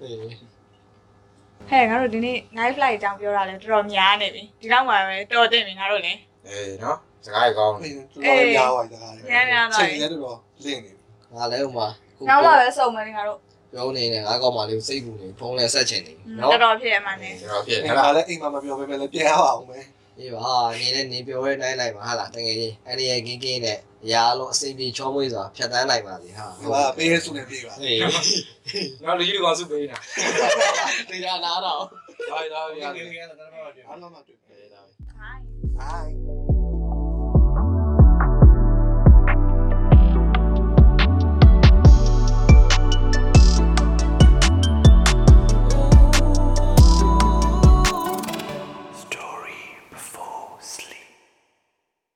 S3: အေး
S1: ဟဲ့ငါတို့ဒီနေ့ night flight အကြောင်းပြောတာလဲတော်တော်များနေပြီဒီလောက်မှပဲတော်တင်ပြီငါတို့လေ။
S2: အေးနော်။စကားကောင်း
S4: အေးတော်တော်များသွားတာ
S1: များများသွားပြီ
S4: ချိန်လည်းတော်တော်လင့်နေပြီ
S3: ငါလည်းဟိုမှာ
S1: နောက်မှပဲစုံမယ်ငါတို့
S3: ပြောနေတယ်ငါကောက်မှလေးစိတ်ကူနေဖုန်းနဲ့ဆက်ချင်နေ
S1: တ
S3: နော်ော်
S1: တော်ဖြစ်ရမှန်းနေ။
S2: ကျွန်တော်ဖြစ်
S4: အဲ့
S2: ဟဲ့
S4: ဒါ
S2: လား
S4: လည်းအိမ်မှာမပြောဘဲနဲ့ပြန်ရအောင်ပဲ
S3: အေးပါဟာနေနဲ့နေပြောရဲနိုင်လိုက်ပါဟာလားတကယ်ကြီးအဲ့ဒီရဲ့ကင်းကင်းနဲ့ရာလုံးအစိမ့်ပြေချောမွေးစွာဖြတ်တန်းလိုက်ပါစေဟာ
S4: ဟိုကပေးရစုနေပြေးပါ
S3: ဟေး။
S2: နောက်လူကြီးကောင်စုပေးနေတာ
S3: တေချာနာတော့။
S2: ဟာဒါရ
S4: အား
S2: ရတယ်
S4: လုံးမတွေ့။
S2: အေးဒါပဲ
S1: ဟိုင်း
S4: Bye